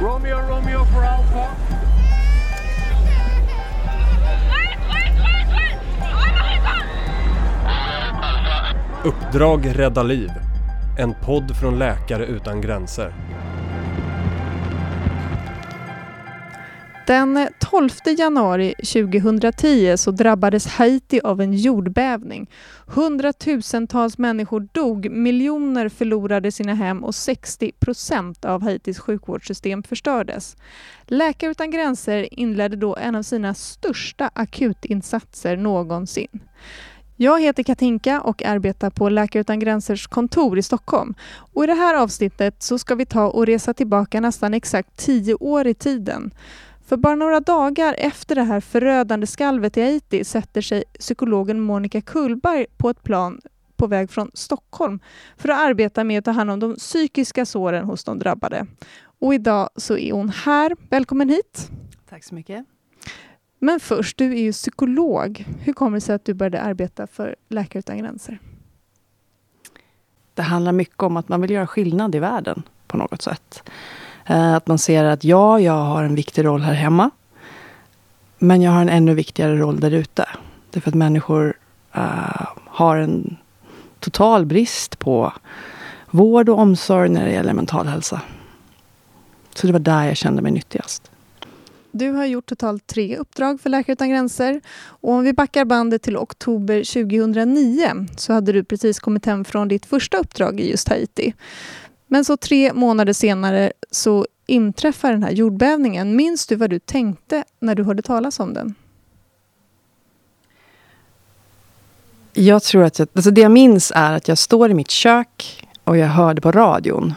Romeo, Romeo for Alpha. Uppdrag rädda liv. En podd från Läkare utan gränser. Den 12 januari 2010 så drabbades Haiti av en jordbävning. Hundratusentals människor dog, miljoner förlorade sina hem och 60 procent av Haitis sjukvårdssystem förstördes. Läkare utan gränser inledde då en av sina största akutinsatser någonsin. Jag heter Katinka och arbetar på Läkare utan gränsers kontor i Stockholm. Och I det här avsnittet så ska vi ta och resa tillbaka nästan exakt tio år i tiden. För bara några dagar efter det här förödande skalvet i Haiti sätter sig psykologen Monica Kullberg på ett plan på väg från Stockholm för att arbeta med att ta hand om de psykiska såren hos de drabbade. Och idag så är hon här. Välkommen hit! Tack så mycket. Men först, du är ju psykolog. Hur kommer det sig att du började arbeta för Läkare utan gränser? Det handlar mycket om att man vill göra skillnad i världen på något sätt. Eh, att man ser att ja, jag har en viktig roll här hemma. Men jag har en ännu viktigare roll där ute. Därför att människor uh, har en total brist på vård och omsorg när det gäller mental hälsa. Så det var där jag kände mig nyttigast. Du har gjort totalt tre uppdrag för Läkare utan gränser. Och om vi backar bandet till oktober 2009 så hade du precis kommit hem från ditt första uppdrag i just Haiti. Men så tre månader senare så inträffar den här jordbävningen. Minns du vad du tänkte när du hörde talas om den? Jag tror att jag, alltså det jag minns är att jag står i mitt kök och jag hörde på radion.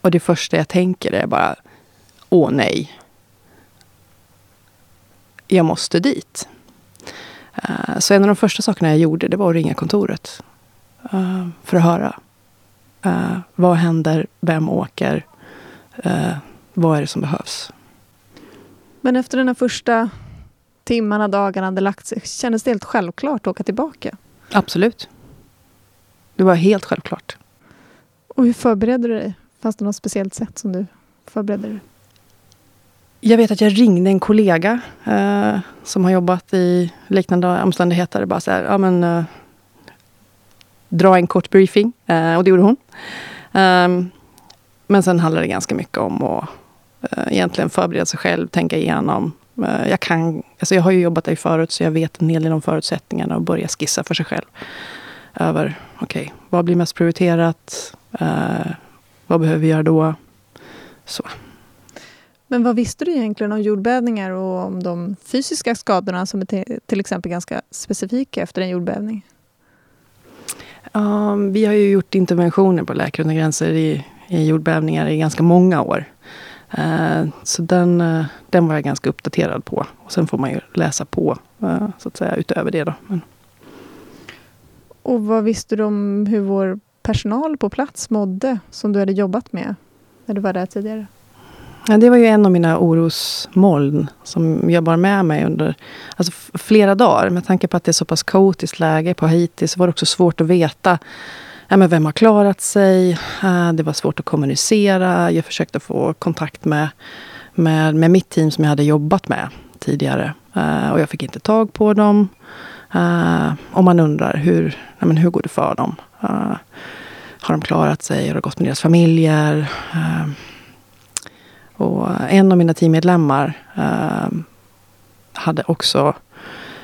Och det första jag tänker är bara, åh nej. Jag måste dit. Eh, så en av de första sakerna jag gjorde, det var att ringa kontoret. Eh, för att höra. Uh, vad händer? Vem åker? Uh, vad är det som behövs? Men efter den här första timmarna, dagarna hade lagt sig, kändes det helt självklart att åka tillbaka? Absolut. Det var helt självklart. Och hur förberedde du dig? Fanns det något speciellt sätt som du förberedde dig? Jag vet att jag ringde en kollega uh, som har jobbat i liknande omständigheter. Bara så här, ja men dra en kort briefing. Eh, och det gjorde hon. Um, men sen handlar det ganska mycket om att uh, egentligen förbereda sig själv, tänka igenom. Uh, jag, kan, alltså jag har ju jobbat där förut så jag vet en hel del om förutsättningarna och börja skissa för sig själv. Över, okej, okay, vad blir mest prioriterat? Uh, vad behöver vi göra då? Så. Men vad visste du egentligen om jordbävningar och om de fysiska skadorna som är till exempel ganska specifika efter en jordbävning? Um, vi har ju gjort interventioner på Läkare utan gränser i, i jordbävningar i ganska många år. Uh, så den, uh, den var jag ganska uppdaterad på. Och sen får man ju läsa på uh, så att säga utöver det. Då. Men. Och vad visste du om hur vår personal på plats mådde som du hade jobbat med när du var där tidigare? Ja, det var ju en av mina orosmoln som jag bar med mig under alltså flera dagar. Med tanke på att det är så pass kaotiskt läge på Haiti så var det också svårt att veta ja, men vem har klarat sig. Det var svårt att kommunicera. Jag försökte få kontakt med, med, med mitt team som jag hade jobbat med tidigare. Och jag fick inte tag på dem. Och man undrar hur, ja, men hur går det för dem? Har de klarat sig? Har det gått med deras familjer? Och eh, en av mina teammedlemmar eh, hade också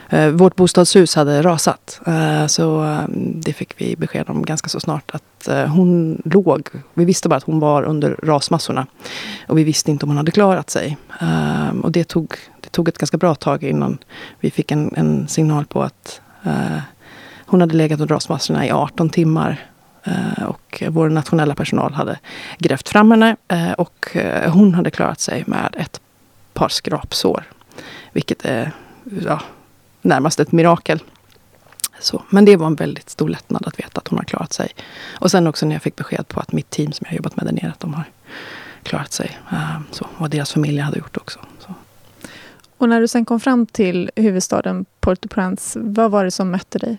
eh, vårt bostadshus hade rasat. Eh, så eh, det fick vi besked om ganska så snart. Att eh, hon låg. Vi visste bara att hon var under rasmassorna. Och vi visste inte om hon hade klarat sig. Eh, och det tog, det tog ett ganska bra tag innan vi fick en, en signal på att eh, hon hade legat under rasmassorna i 18 timmar. Eh, och vår nationella personal hade grävt fram henne eh, och eh, hon hade klarat sig med ett par skrapsår. Vilket är ja, närmast ett mirakel. Så, men det var en väldigt stor lättnad att veta att hon har klarat sig. Och sen också när jag fick besked på att mitt team som jag jobbat med där nere, att de har klarat sig. Så, och deras familjer hade gjort också. Så. Och när du sen kom fram till huvudstaden Port-au-Prince, vad var det som mötte dig?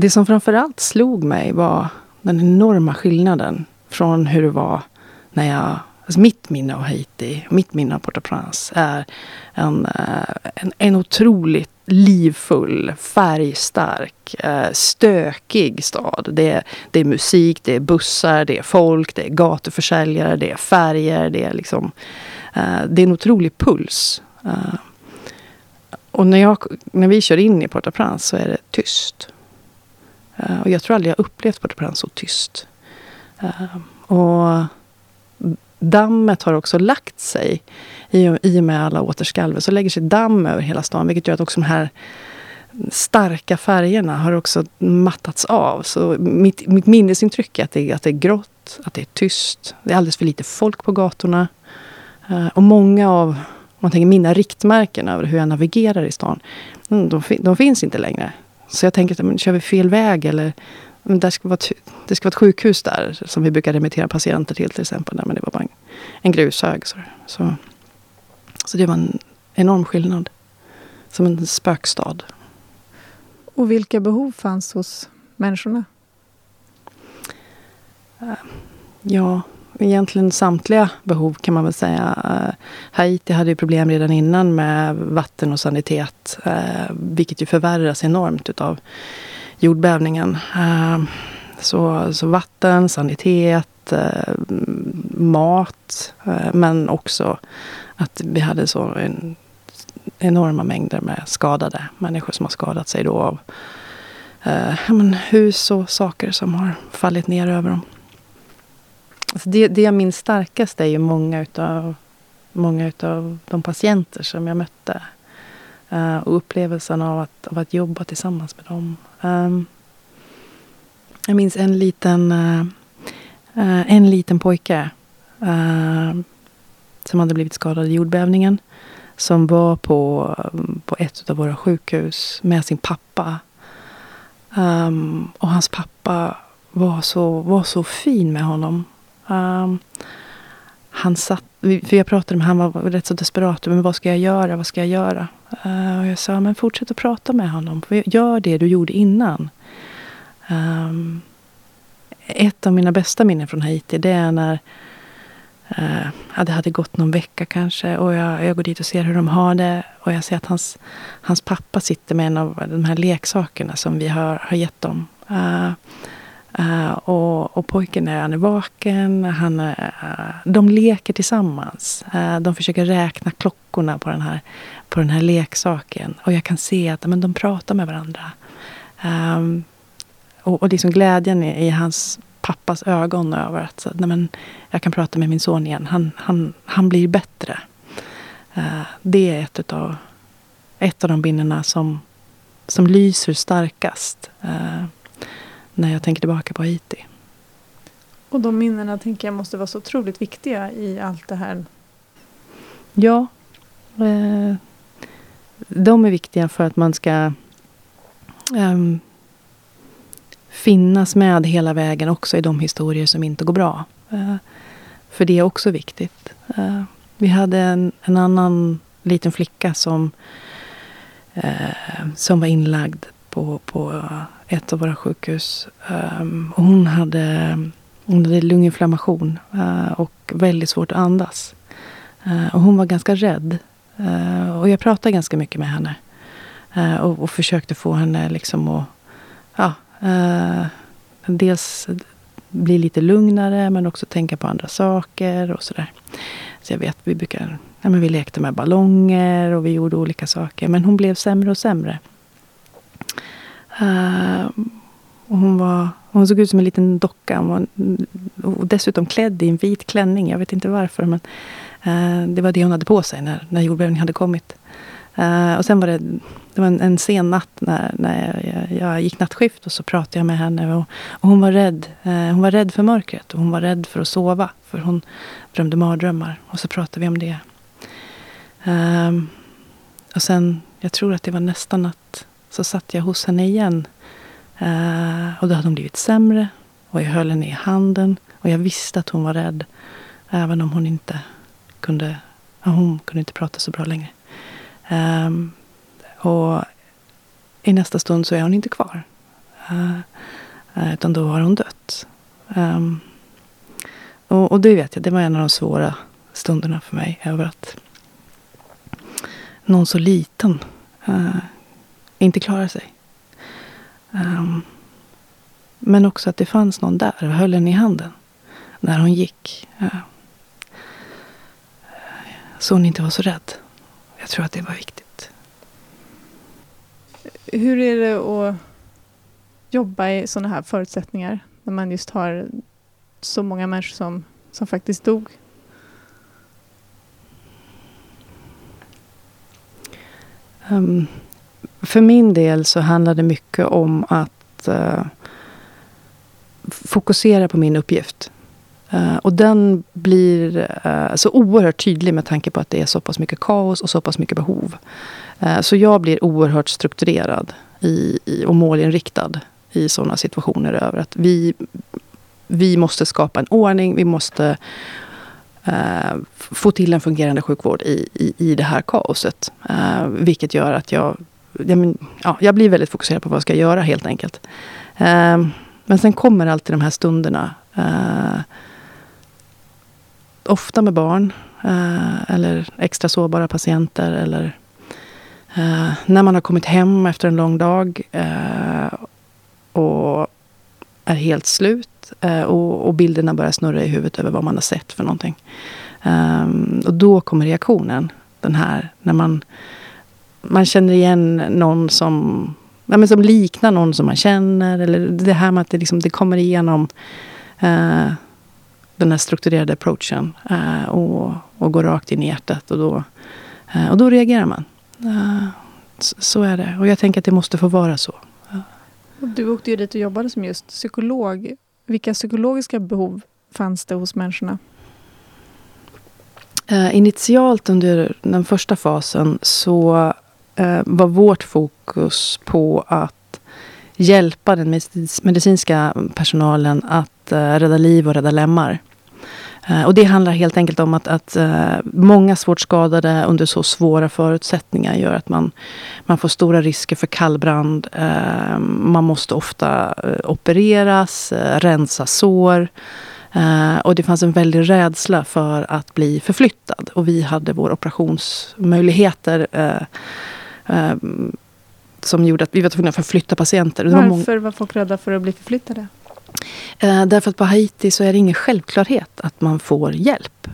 Det som framförallt slog mig var den enorma skillnaden från hur det var när jag Alltså mitt minne av Haiti, mitt minne av Port-au-Prince är en, eh, en, en otroligt livfull, färgstark, eh, stökig stad. Det är, det är musik, det är bussar, det är folk, det är gatuförsäljare, det är färger. Det är, liksom, eh, det är en otrolig puls. Och när, jag, när vi kör in i Port-au-Prince så är det tyst. Eh, och jag tror aldrig jag upplevt Port-au-Prince så tyst. Eh, och dammet har också lagt sig. I, I och med alla återskalver så lägger sig damm över hela stan. Vilket gör att också de här starka färgerna har också mattats av. Så mitt, mitt minnesintryck är att det, att det är grått, att det är tyst. Det är alldeles för lite folk på gatorna. Uh, och många av man tänker mina riktmärken över hur jag navigerar i stan, mm, de, de finns inte längre. Så jag tänker, men, kör vi fel väg eller men där ska vara ett, det ska vara ett sjukhus där som vi brukar remittera patienter till till exempel. Där, men det var bara en, en grushög. Så, så, så det var en enorm skillnad. Som en spökstad. Och vilka behov fanns hos människorna? Ja, egentligen samtliga behov kan man väl säga. Eh, Haiti hade ju problem redan innan med vatten och sanitet. Eh, vilket ju förvärras enormt utav jordbävningen. Eh, så, så vatten, sanitet, mat. men också att vi hade så en, enorma mängder med skadade människor som har skadat sig då av men, hus och saker som har fallit ner över dem. Alltså det, det jag minns starkast är ju många utav, många utav de patienter som jag mötte. Uh, och upplevelsen av att, av att jobba tillsammans med dem. Um, jag minns en liten, uh, uh, en liten pojke som hade blivit skadad i jordbävningen. Som var på, på ett av våra sjukhus med sin pappa. Um, och hans pappa var så, var så fin med honom. Um, han satt, för jag pratade med honom, han var rätt så desperat. Men vad ska jag göra? Vad ska jag göra? Uh, och jag sa, men fortsätt att prata med honom. Gör det du gjorde innan. Um, ett av mina bästa minnen från Haiti, det är när uh, det hade gått någon vecka kanske. Och jag, jag går dit och ser hur de har det. Och jag ser att hans, hans pappa sitter med en av de här leksakerna som vi har, har gett dem. Uh, Uh, och, och pojken är, han är vaken. Han uh, de leker tillsammans. Uh, de försöker räkna klockorna på den, här, på den här leksaken. Och jag kan se att men, de pratar med varandra. Um, och, och liksom glädjen i, i, hans pappas ögon över att så, nej, men, jag kan prata med min son igen. Han, han, han blir bättre. det är ett av, ett av de bilderna som, som lyser starkast när jag tänker tillbaka på Haiti. Och de minnena tänker jag måste vara så otroligt viktiga i allt det här. Ja. Eh, de är viktiga för att man ska eh, finnas med hela vägen också i de historier som inte går bra. Eh, för det är också viktigt. Eh, vi hade en, en, annan liten flicka som, eh, som var inlagd på, på ett av våra sjukhus. Um, och hon, hade, hon hade lunginflammation uh, och väldigt svårt att andas. Uh, och hon var ganska rädd. Uh, och jag pratade ganska mycket med henne. Och, och, försökte få henne liksom att ja, dels bli lite lugnare men också tänka på andra saker och sådär. Så jag vet, vi brukar, ja, men vi lekte med ballonger och vi gjorde olika saker. Men hon blev sämre och sämre. Uh, och hon, var, hon såg ut som en liten docka. Hon var och dessutom klädd i en vit klänning. Jag vet inte varför. Men uh, det var det hon hade på sig när, när jordbävningen hade kommit. Uh, och sen var det, det var en, en sen natt när, när jag, jag, gick nattskift. Och så pratade jag med henne. Och, och hon var rädd. hon var rädd för mörkret. Och hon var rädd för att sova. För hon drömde mardrömmar. Och så pratade vi om det. och sen, jag tror att det var nästa natt så satt jag hos henne igen. Uh, och då hade hon blivit sämre. Och jag höll henne i handen. Och jag visste att hon var rädd. Även om hon inte kunde, hon kunde inte prata så bra längre. Um, och i nästa stund så är hon inte kvar. Uh, utan då har hon dött. Um, och, och det vet jag, det var en av de svåra stunderna för mig. Över att någon så liten uh, inte klarar sig. Um, men också att det fanns någon där och höll henne i handen när hon gick. Uh, så hon inte var så rädd. Jag tror att det var viktigt. Hur är det att jobba i sådana här förutsättningar? När man just har så många människor som, som faktiskt dog? Um, för min del så handlar det mycket om att uh, fokusera på min uppgift. Uh, och den blir uh, så oerhört tydlig med tanke på att det är så pass mycket kaos och så pass mycket behov. Uh, så jag blir oerhört strukturerad i, i, och målinriktad i sådana situationer över att vi, vi måste skapa en ordning, vi måste få till en fungerande sjukvård i, i, i det här kaoset. vilket gör att jag, men, ja, jag blir väldigt fokuserad på vad jag ska göra helt enkelt. Ehm, men sen kommer alltid de här stunderna eh, ofta med barn eh, eller extra sårbara patienter. Eller eh, när man har kommit hem efter en lång dag eh, och är helt slut eh, och, och, bilderna börjar snurra i huvudet över vad man har sett för någonting. Ehm, och då kommer reaktionen. Den här när man, man känner igen någon som, ja, men som liknar någon som man känner. Eller det här med att det, liksom, det kommer igenom eh, den här strukturerade approachen eh, och, och går rakt in i hjärtat. Och då, eh, och då reagerar man. Eh, så är det. Och jag tänker att det måste få vara så. Du åkte ju dit och jobbade som just psykolog. Vilka psykologiska behov fanns det hos människorna? Uh, initialt under den första fasen så Eh, var vårt fokus på att hjälpa den medicinska personalen att eh, rädda liv och rädda lemmar. Eh, och det handlar helt enkelt om att, att uh, många svårt skadade under så svåra förutsättningar gör att man, man får stora risker för kallbrand. Uh, man måste ofta uh, opereras, rensa sår. och det fanns en väldig rädsla för att bli förflyttad. Och vi hade våra operationsmöjligheter som gjorde att vi var tvungna att förflytta patienter. Varför var, var folk rädda för att bli förflyttade? Eh, därför att på Haiti så är det ingen självklarhet att man får hjälp.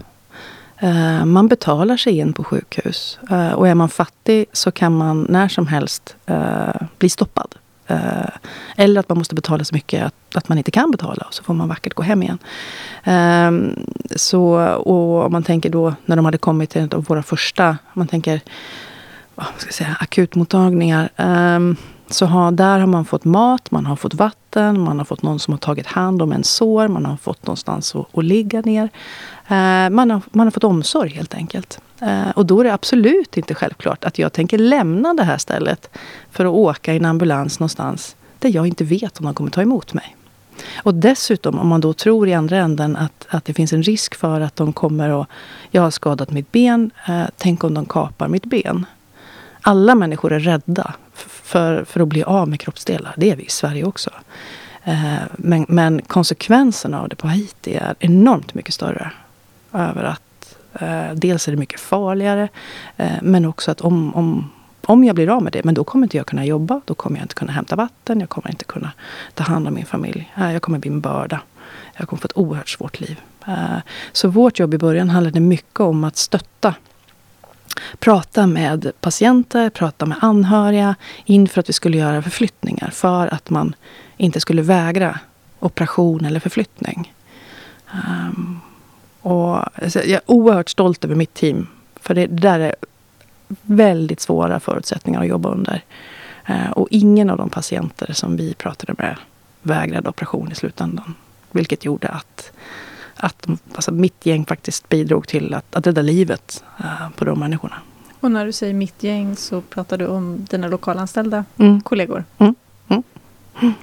Eh, man betalar sig in på sjukhus. Eh, och är man fattig så kan man när som helst bli stoppad. Eh, eller att man måste betala så mycket att, att man inte kan betala och så får man vackert gå hem igen. Eh, så, och om man tänker då när de hade kommit till en av våra första, man tänker vad ska jag säga, akutmottagningar. Ehm, så har, där har man fått mat, man har fått vatten, man har fått någon som har tagit hand om en sår, man har fått någonstans att, att ligga ner. Uh, man, har, man har fått omsorg helt enkelt. Uh, och då är det absolut inte självklart att jag tänker lämna det här stället för att åka i en ambulans någonstans där jag inte vet om de kommer ta emot mig. Och dessutom om man då tror i andra änden att, att det finns en risk för att de kommer och Jag har skadat mitt ben, eh, tänk om de kapar mitt ben. Alla människor är rädda för, för att bli av med kroppsdelar. Det är vi i Sverige också. Eh, men, men konsekvenserna av det på Haiti är enormt mycket större. Över att eh, dels är det mycket farligare, eh, men också att om, om, om jag blir av med det, men då kommer inte jag kunna jobba. Då kommer jag inte kunna hämta vatten. Jag kommer inte kunna ta hand om min familj. Eh, jag kommer bli en börda. Jag kommer få ett oerhört svårt liv. Eh, så vårt jobb i början handlade mycket om att stötta prata med patienter, prata med anhöriga inför att vi skulle göra förflyttningar. För att man inte skulle vägra operation eller förflyttning. Um, och alltså, jag är oerhört stolt över mitt team. För det, det där är väldigt svåra förutsättningar att jobba under. Uh, och ingen av de patienter som vi pratade med vägrade operation i slutändan. Vilket gjorde att att alltså mitt gäng faktiskt bidrog till att, att rädda livet uh, på de människorna. Och när du säger mitt gäng så pratar du om dina lokalanställda mm. kollegor? Mm. Mm.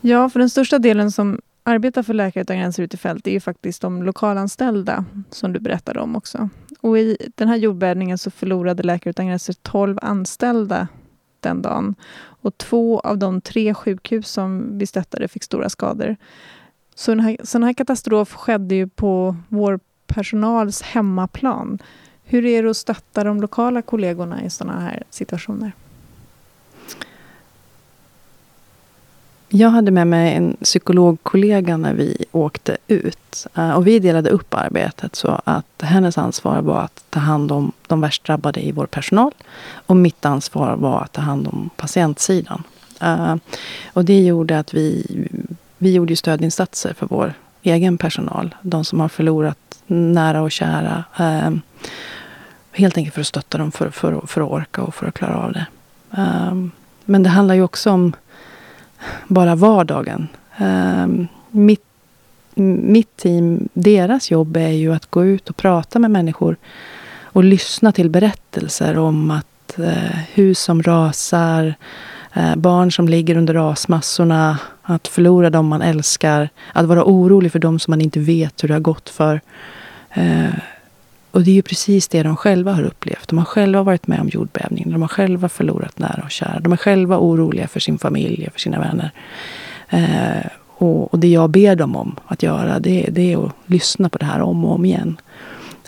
Ja, för den största delen som arbetar för Läkare utan gränser ute i fält är ju faktiskt de lokalanställda som du berättade om också. Och i den här jordbävningen så förlorade Läkare utan gränser 12 anställda den dagen. Och två av de tre sjukhus som vi stöttade fick stora skador. Så en här, sån här katastrof skedde ju på vår personals hemmaplan. Hur är det att stötta de lokala kollegorna i sådana här situationer? Jag hade med mig en psykologkollega när vi åkte ut. Eh, och vi delade upp arbetet så att hennes ansvar var att ta hand om de värst drabbade i vår personal. Och mitt ansvar var att ta hand om patientsidan. Eh, och det gjorde att vi, vi gjorde ju stödinsatser för vår egen personal. De som har förlorat nära och kära. Eh, helt enkelt för att stötta dem för, för, för att orka och för att klara av det. Ehm, men det handlar ju också om bara vardagen. Eh, mitt, mitt team, deras jobb är ju att gå ut och prata med människor och lyssna till berättelser om att eh, hus som rasar, eh, barn som ligger under rasmassorna, att förlora dem man älskar, att vara orolig för dem som man inte vet hur det har gått för. Eh, och det är ju precis det de själva har upplevt. De har själva varit med om jordbävningen. De har själva förlorat nära och kära. De är själva oroliga för sin familj och för sina vänner. Eh, och, och, det jag ber dem om att göra, det, det, är att lyssna på det här om och om igen.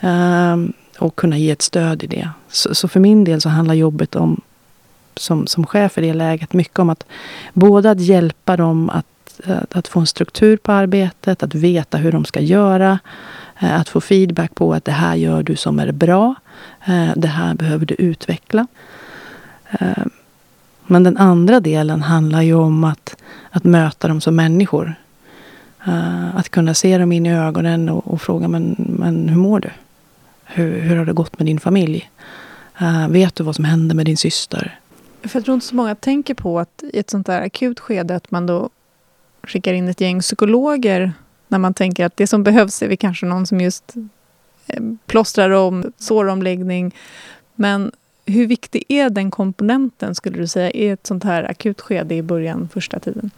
Eh, och kunna ge ett stöd i det. Så, så, för min del så handlar jobbet om, som, som chef i det läget, mycket om att både att hjälpa dem att, eh, att, få en struktur på arbetet, att veta hur de ska göra. Eh, att få feedback på att det här gör du som är bra. Eh, det här behöver du utveckla. Men den andra delen handlar ju om att, att möta dem som människor. Att kunna se dem in i ögonen och, och fråga men, men hur mår du? Hur, hur har det gått med din familj? Vet du vad som hände med din syster? För jag tror inte så många tänker på att i ett sånt där akut skede att man då skickar in ett gäng psykologer när man tänker att det som behövs är vi kanske någon som just eh, plåstrar om, såromläggning. Men hur viktig är den komponenten, skulle du säga, i ett sånt här akut skede i början, första tiden?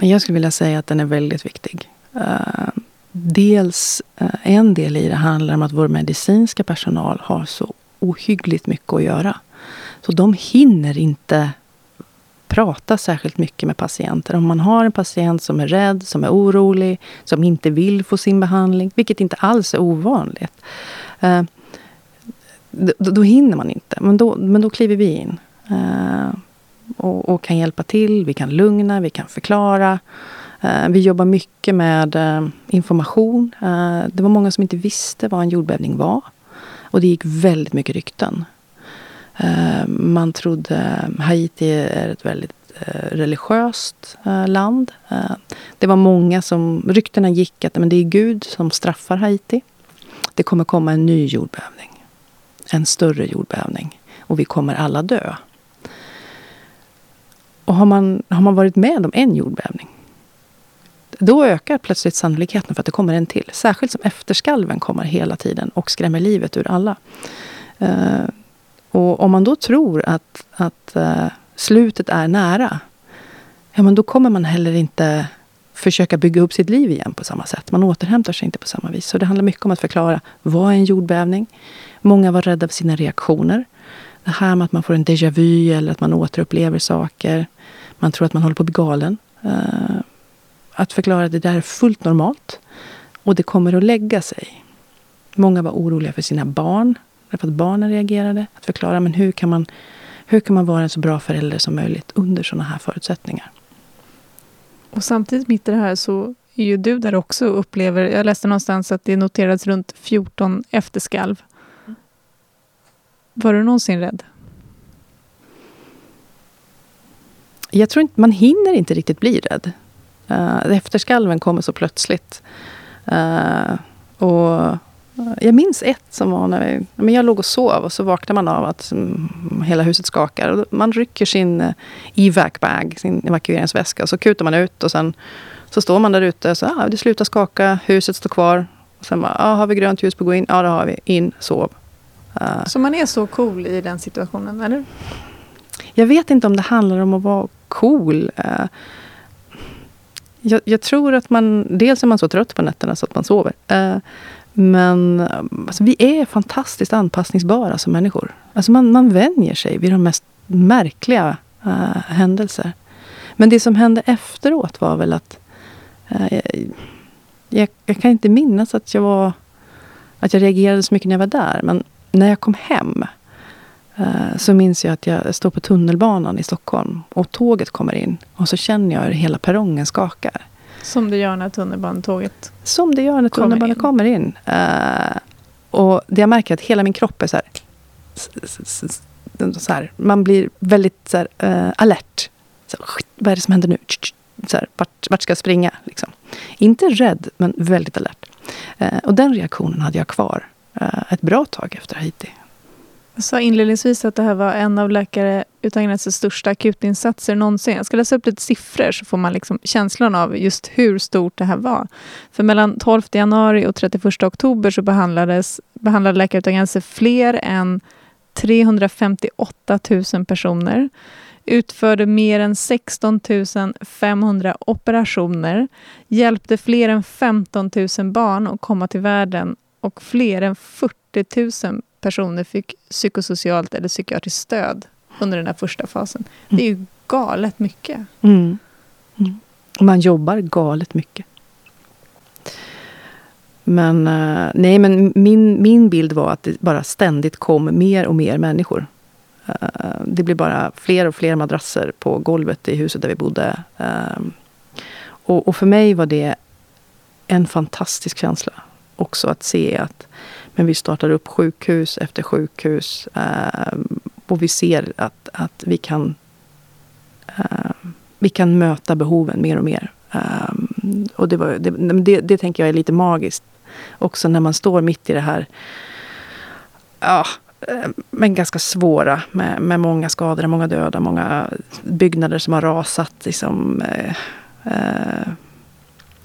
Jag skulle vilja säga att den är väldigt viktig. Eh, dels, eh, en del i det handlar om att vår medicinska personal har så ohyggligt mycket att göra. Så de hinner inte prata särskilt mycket med patienter. Om man har en patient som är rädd, som är orolig, som inte vill få sin behandling, vilket inte alls är ovanligt. Eh, då, då hinner man inte, men då, men då kliver vi in. Eh, och, och, kan hjälpa till, vi kan lugna, vi kan förklara. Eh, vi jobbar mycket med eh, information. Eh, det var många som inte visste vad en jordbävning var. Och det gick väldigt mycket rykten. Eh, man trodde Haiti är ett väldigt eh, religiöst eh, land. Det var många som... Ryktena gick att men det är Gud som straffar Haiti. Det kommer komma en ny jordbävning. En större jordbävning. Och vi kommer alla dö. Och har man, har man varit med om en jordbävning då ökar plötsligt sannolikheten för att det kommer en till. Särskilt som efterskalven kommer hela tiden och skrämmer livet ur alla. Och om man då tror att, att uh, slutet är nära, ja, men då kommer man heller inte försöka bygga upp sitt liv igen på samma sätt. Man återhämtar sig inte på samma vis. Så det handlar mycket om att förklara, vad är en jordbävning? Många var rädda för sina reaktioner. Det här med att man får en déjà vu eller att man återupplever saker. Man tror att man håller på att bli galen. Uh, att förklara att det där är fullt normalt. Och det kommer att lägga sig. Många var oroliga för sina barn därför att barnen reagerade. Att förklara men hur kan, man, hur kan man vara en så bra förälder som möjligt under sådana här förutsättningar. Och samtidigt mitt i det här så är ju du där också och upplever, jag läste någonstans att det noterats runt 14 efterskalv. Var du någonsin rädd? Jag tror inte, man hinner inte riktigt bli rädd. Uh, efterskalven kommer så plötsligt. Uh, och jag minns ett som var när vi, men jag låg och sov och så vaknar man av att hela huset skakar. Och man rycker sin eh, evac-bag, sin evakueringsväska, och så kutar man ut och sen så står man där ute och så ah, det slutar skaka, huset står kvar. Och sen bara, ah, har vi grönt ljus på att gå in? Ja, det har vi. In, sov. Uh, så man är så cool i den situationen, eller? Jag vet inte om det handlar om att vara cool. Uh, jag, jag, tror att man... Dels är man så trött på nätterna så att man sover. Uh, men eh, alltså, vi är fantastiskt anpassningsbara som människor. Alltså man, man vänjer sig vid de mest märkliga uh, händelser. Men det som hände efteråt var väl att uh, jag, jag, kan inte minnas att jag var att jag reagerade så mycket när jag var där. Men när jag kom hem så minns jag att jag står på tunnelbanan i Stockholm och tåget kommer in. Och så känner jag hur hela perrongen skakar. Som det gör när tunnelbanetåget Som det gör när tunnelbanan kommer in. Kommer in. Uh, och det jag märker är att hela min kropp är så här, så här man blir väldigt så här, uh, alert. Så, vad är det som händer nu? Så här, vart, vart ska jag springa? Liksom. Inte rädd, men väldigt alert. Uh, och den reaktionen hade jag kvar ett bra tag efter Haiti. Jag sa inledningsvis att det här var en av Läkare utan gränsers största akutinsatser någonsin. Jag ska läsa upp lite siffror så får man liksom känslan av just hur stort det här var. För mellan 12 januari och 31 oktober så behandlades, behandlade Läkare utan gränser fler än 358 000 personer utförde mer än 16 500 operationer, hjälpte fler än 15 000 barn att komma till världen och fler än 40 000 personer fick psykosocialt eller psykiatriskt stöd under den här första fasen. Det är ju galet mycket. Mm. Mm. Man jobbar galet mycket. Men, eh, nej, men min, min bild var att det bara ständigt kom mer och mer människor. Eh, det blev bara fler och fler madrasser på golvet i huset där vi bodde. Eh, och, och, för mig var det en fantastisk känsla också att se att men vi startar upp sjukhus efter sjukhus. Eh, och vi ser att, att vi, kan, eh, vi kan möta behoven mer och mer. Eh, och det, var, det, det, det, tänker jag är lite magiskt. Också när man står mitt i det här ja, eh, men ganska svåra med, med många skadade, många döda, många byggnader som har rasat. Liksom, eh, eh,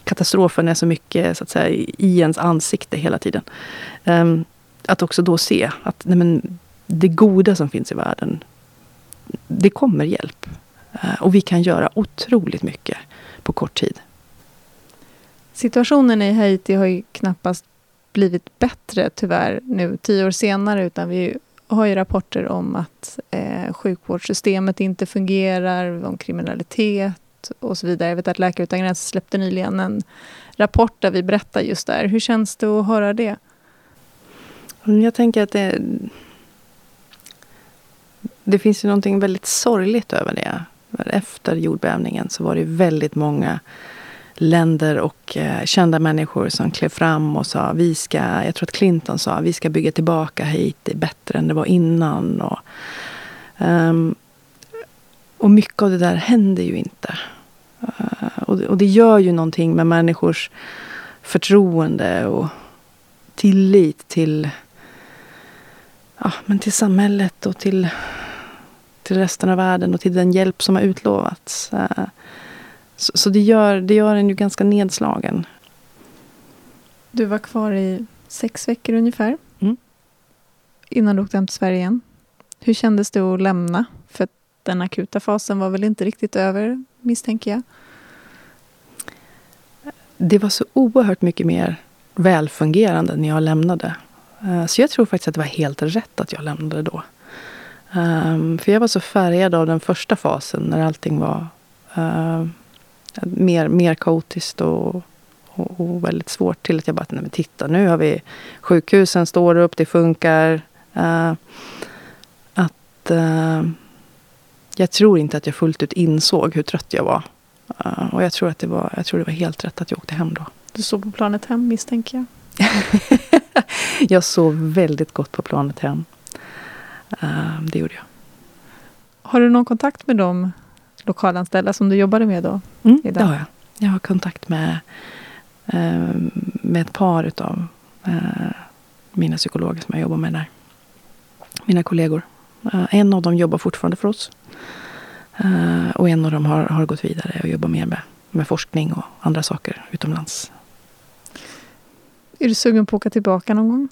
katastrofen är så mycket så att säga, i ens ansikte hela tiden. Um, att också då se att nej men, det goda som finns i världen, det kommer hjälp. Uh, och vi kan göra otroligt mycket på kort tid. Situationen i Haiti har ju knappast blivit bättre tyvärr nu tio år senare utan vi har ju rapporter om att eh, sjukvårdssystemet inte fungerar, om kriminalitet, och så vidare. Jag vet att Läkare utan gränser släppte nyligen en rapport där vi berättar just där. Hur känns det att höra det? Mm, jag tänker att det, det finns ju någonting väldigt sorgligt över det. Efter jordbävningen så var det väldigt många länder och eh, kända människor som klev fram och sa vi ska, jag tror att Clinton sa, vi ska bygga tillbaka Haiti bättre än det var innan. Och, um, och mycket av det där händer ju inte. Uh, och, det gör ju någonting med människors förtroende och tillit till, ja, men till samhället och till, till resten av världen och till den hjälp som har utlovats. Uh, så, så det, gör, det gör en ju ganska nedslagen. Du var kvar i sex veckor ungefär. Mm. Innan du åkte hem till Sverige igen. Hur kändes det att lämna? För den akuta fasen var väl inte riktigt över, misstänker jag? Det var så oerhört mycket mer välfungerande när jag lämnade. Eh, så jag tror faktiskt att det var helt rätt att jag lämnade då. Ehm, för jag var så färgad av den första fasen när allting var eh, mer, mer kaotiskt och, och, och, väldigt svårt till att jag bara, nej men titta nu har vi sjukhusen står upp, det funkar. Uh, att uh, jag tror inte att jag fullt ut insåg hur trött jag var. Uh, och jag tror, att det var, jag tror det var helt rätt att jag åkte hem då. Du sov på planet hem misstänker jag? jag sov väldigt gott på planet hem. Uh, det gjorde jag. Har du någon kontakt med de lokalanställda som du jobbade med då? Mm, idag? det har jag. Jag har kontakt med, uh, med ett par utav mina psykologer som jag jobbar med där. Mina kollegor. en av dem jobbar fortfarande för oss. Uh, och en av dem har, har gått vidare och jobbar mer med, med forskning och andra saker utomlands. Är du sugen på att åka tillbaka någon gång?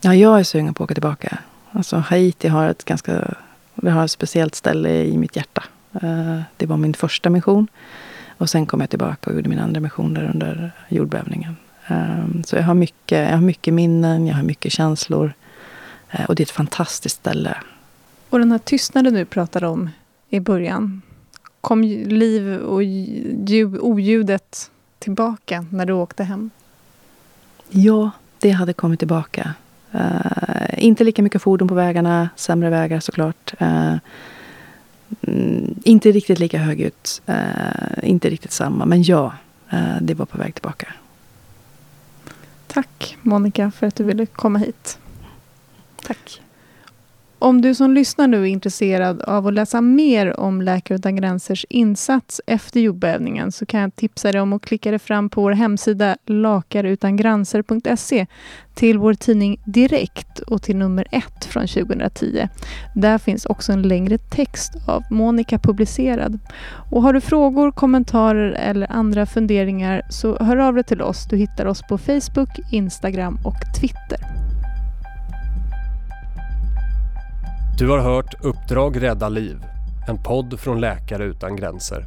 Ja, jag är sugen på att åka tillbaka. Alltså, Haiti har ett ganska det har ett speciellt ställe i mitt hjärta. Uh, det var min första mission. Och sen kom jag tillbaka och gjorde min andra mission där under jordbävningen. Um, så jag har, mycket, jag har mycket minnen, jag har mycket känslor. Uh, och det är ett fantastiskt ställe. Och den här tystnaden du pratade om i början. kom liv och ljud, oljudet tillbaka när du åkte hem? Ja, det hade kommit tillbaka. Uh, inte lika mycket fordon på vägarna, sämre vägar såklart. Uh, inte riktigt lika högljutt, uh, inte riktigt samma. Men ja, det var på väg tillbaka. Tack Monica för att du ville komma hit. Tack. Om du som lyssnar nu är intresserad av att läsa mer om Läkare utan gränsers insats efter jordbävningen så kan jag tipsa dig om att klicka dig fram på vår hemsida lakareutangranser.se till vår tidning Direkt och till nummer 1 från 2010. Där finns också en längre text av Monica publicerad. Och har du frågor, kommentarer eller andra funderingar så hör av dig till oss. Du hittar oss på Facebook, Instagram och Twitter. Du har hört Uppdrag rädda liv, en podd från Läkare utan gränser.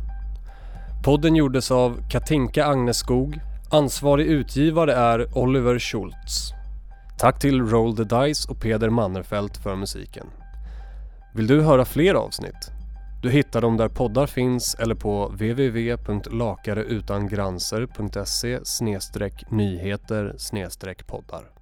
Podden gjordes av Katinka Agneskog. Ansvarig utgivare är Oliver Schultz. Tack till Roll the Dice och Peder Mannerfelt för musiken. Vill du höra fler avsnitt? Du hittar dem där poddar finns eller på www.lakareutangranser.se nyheter poddar.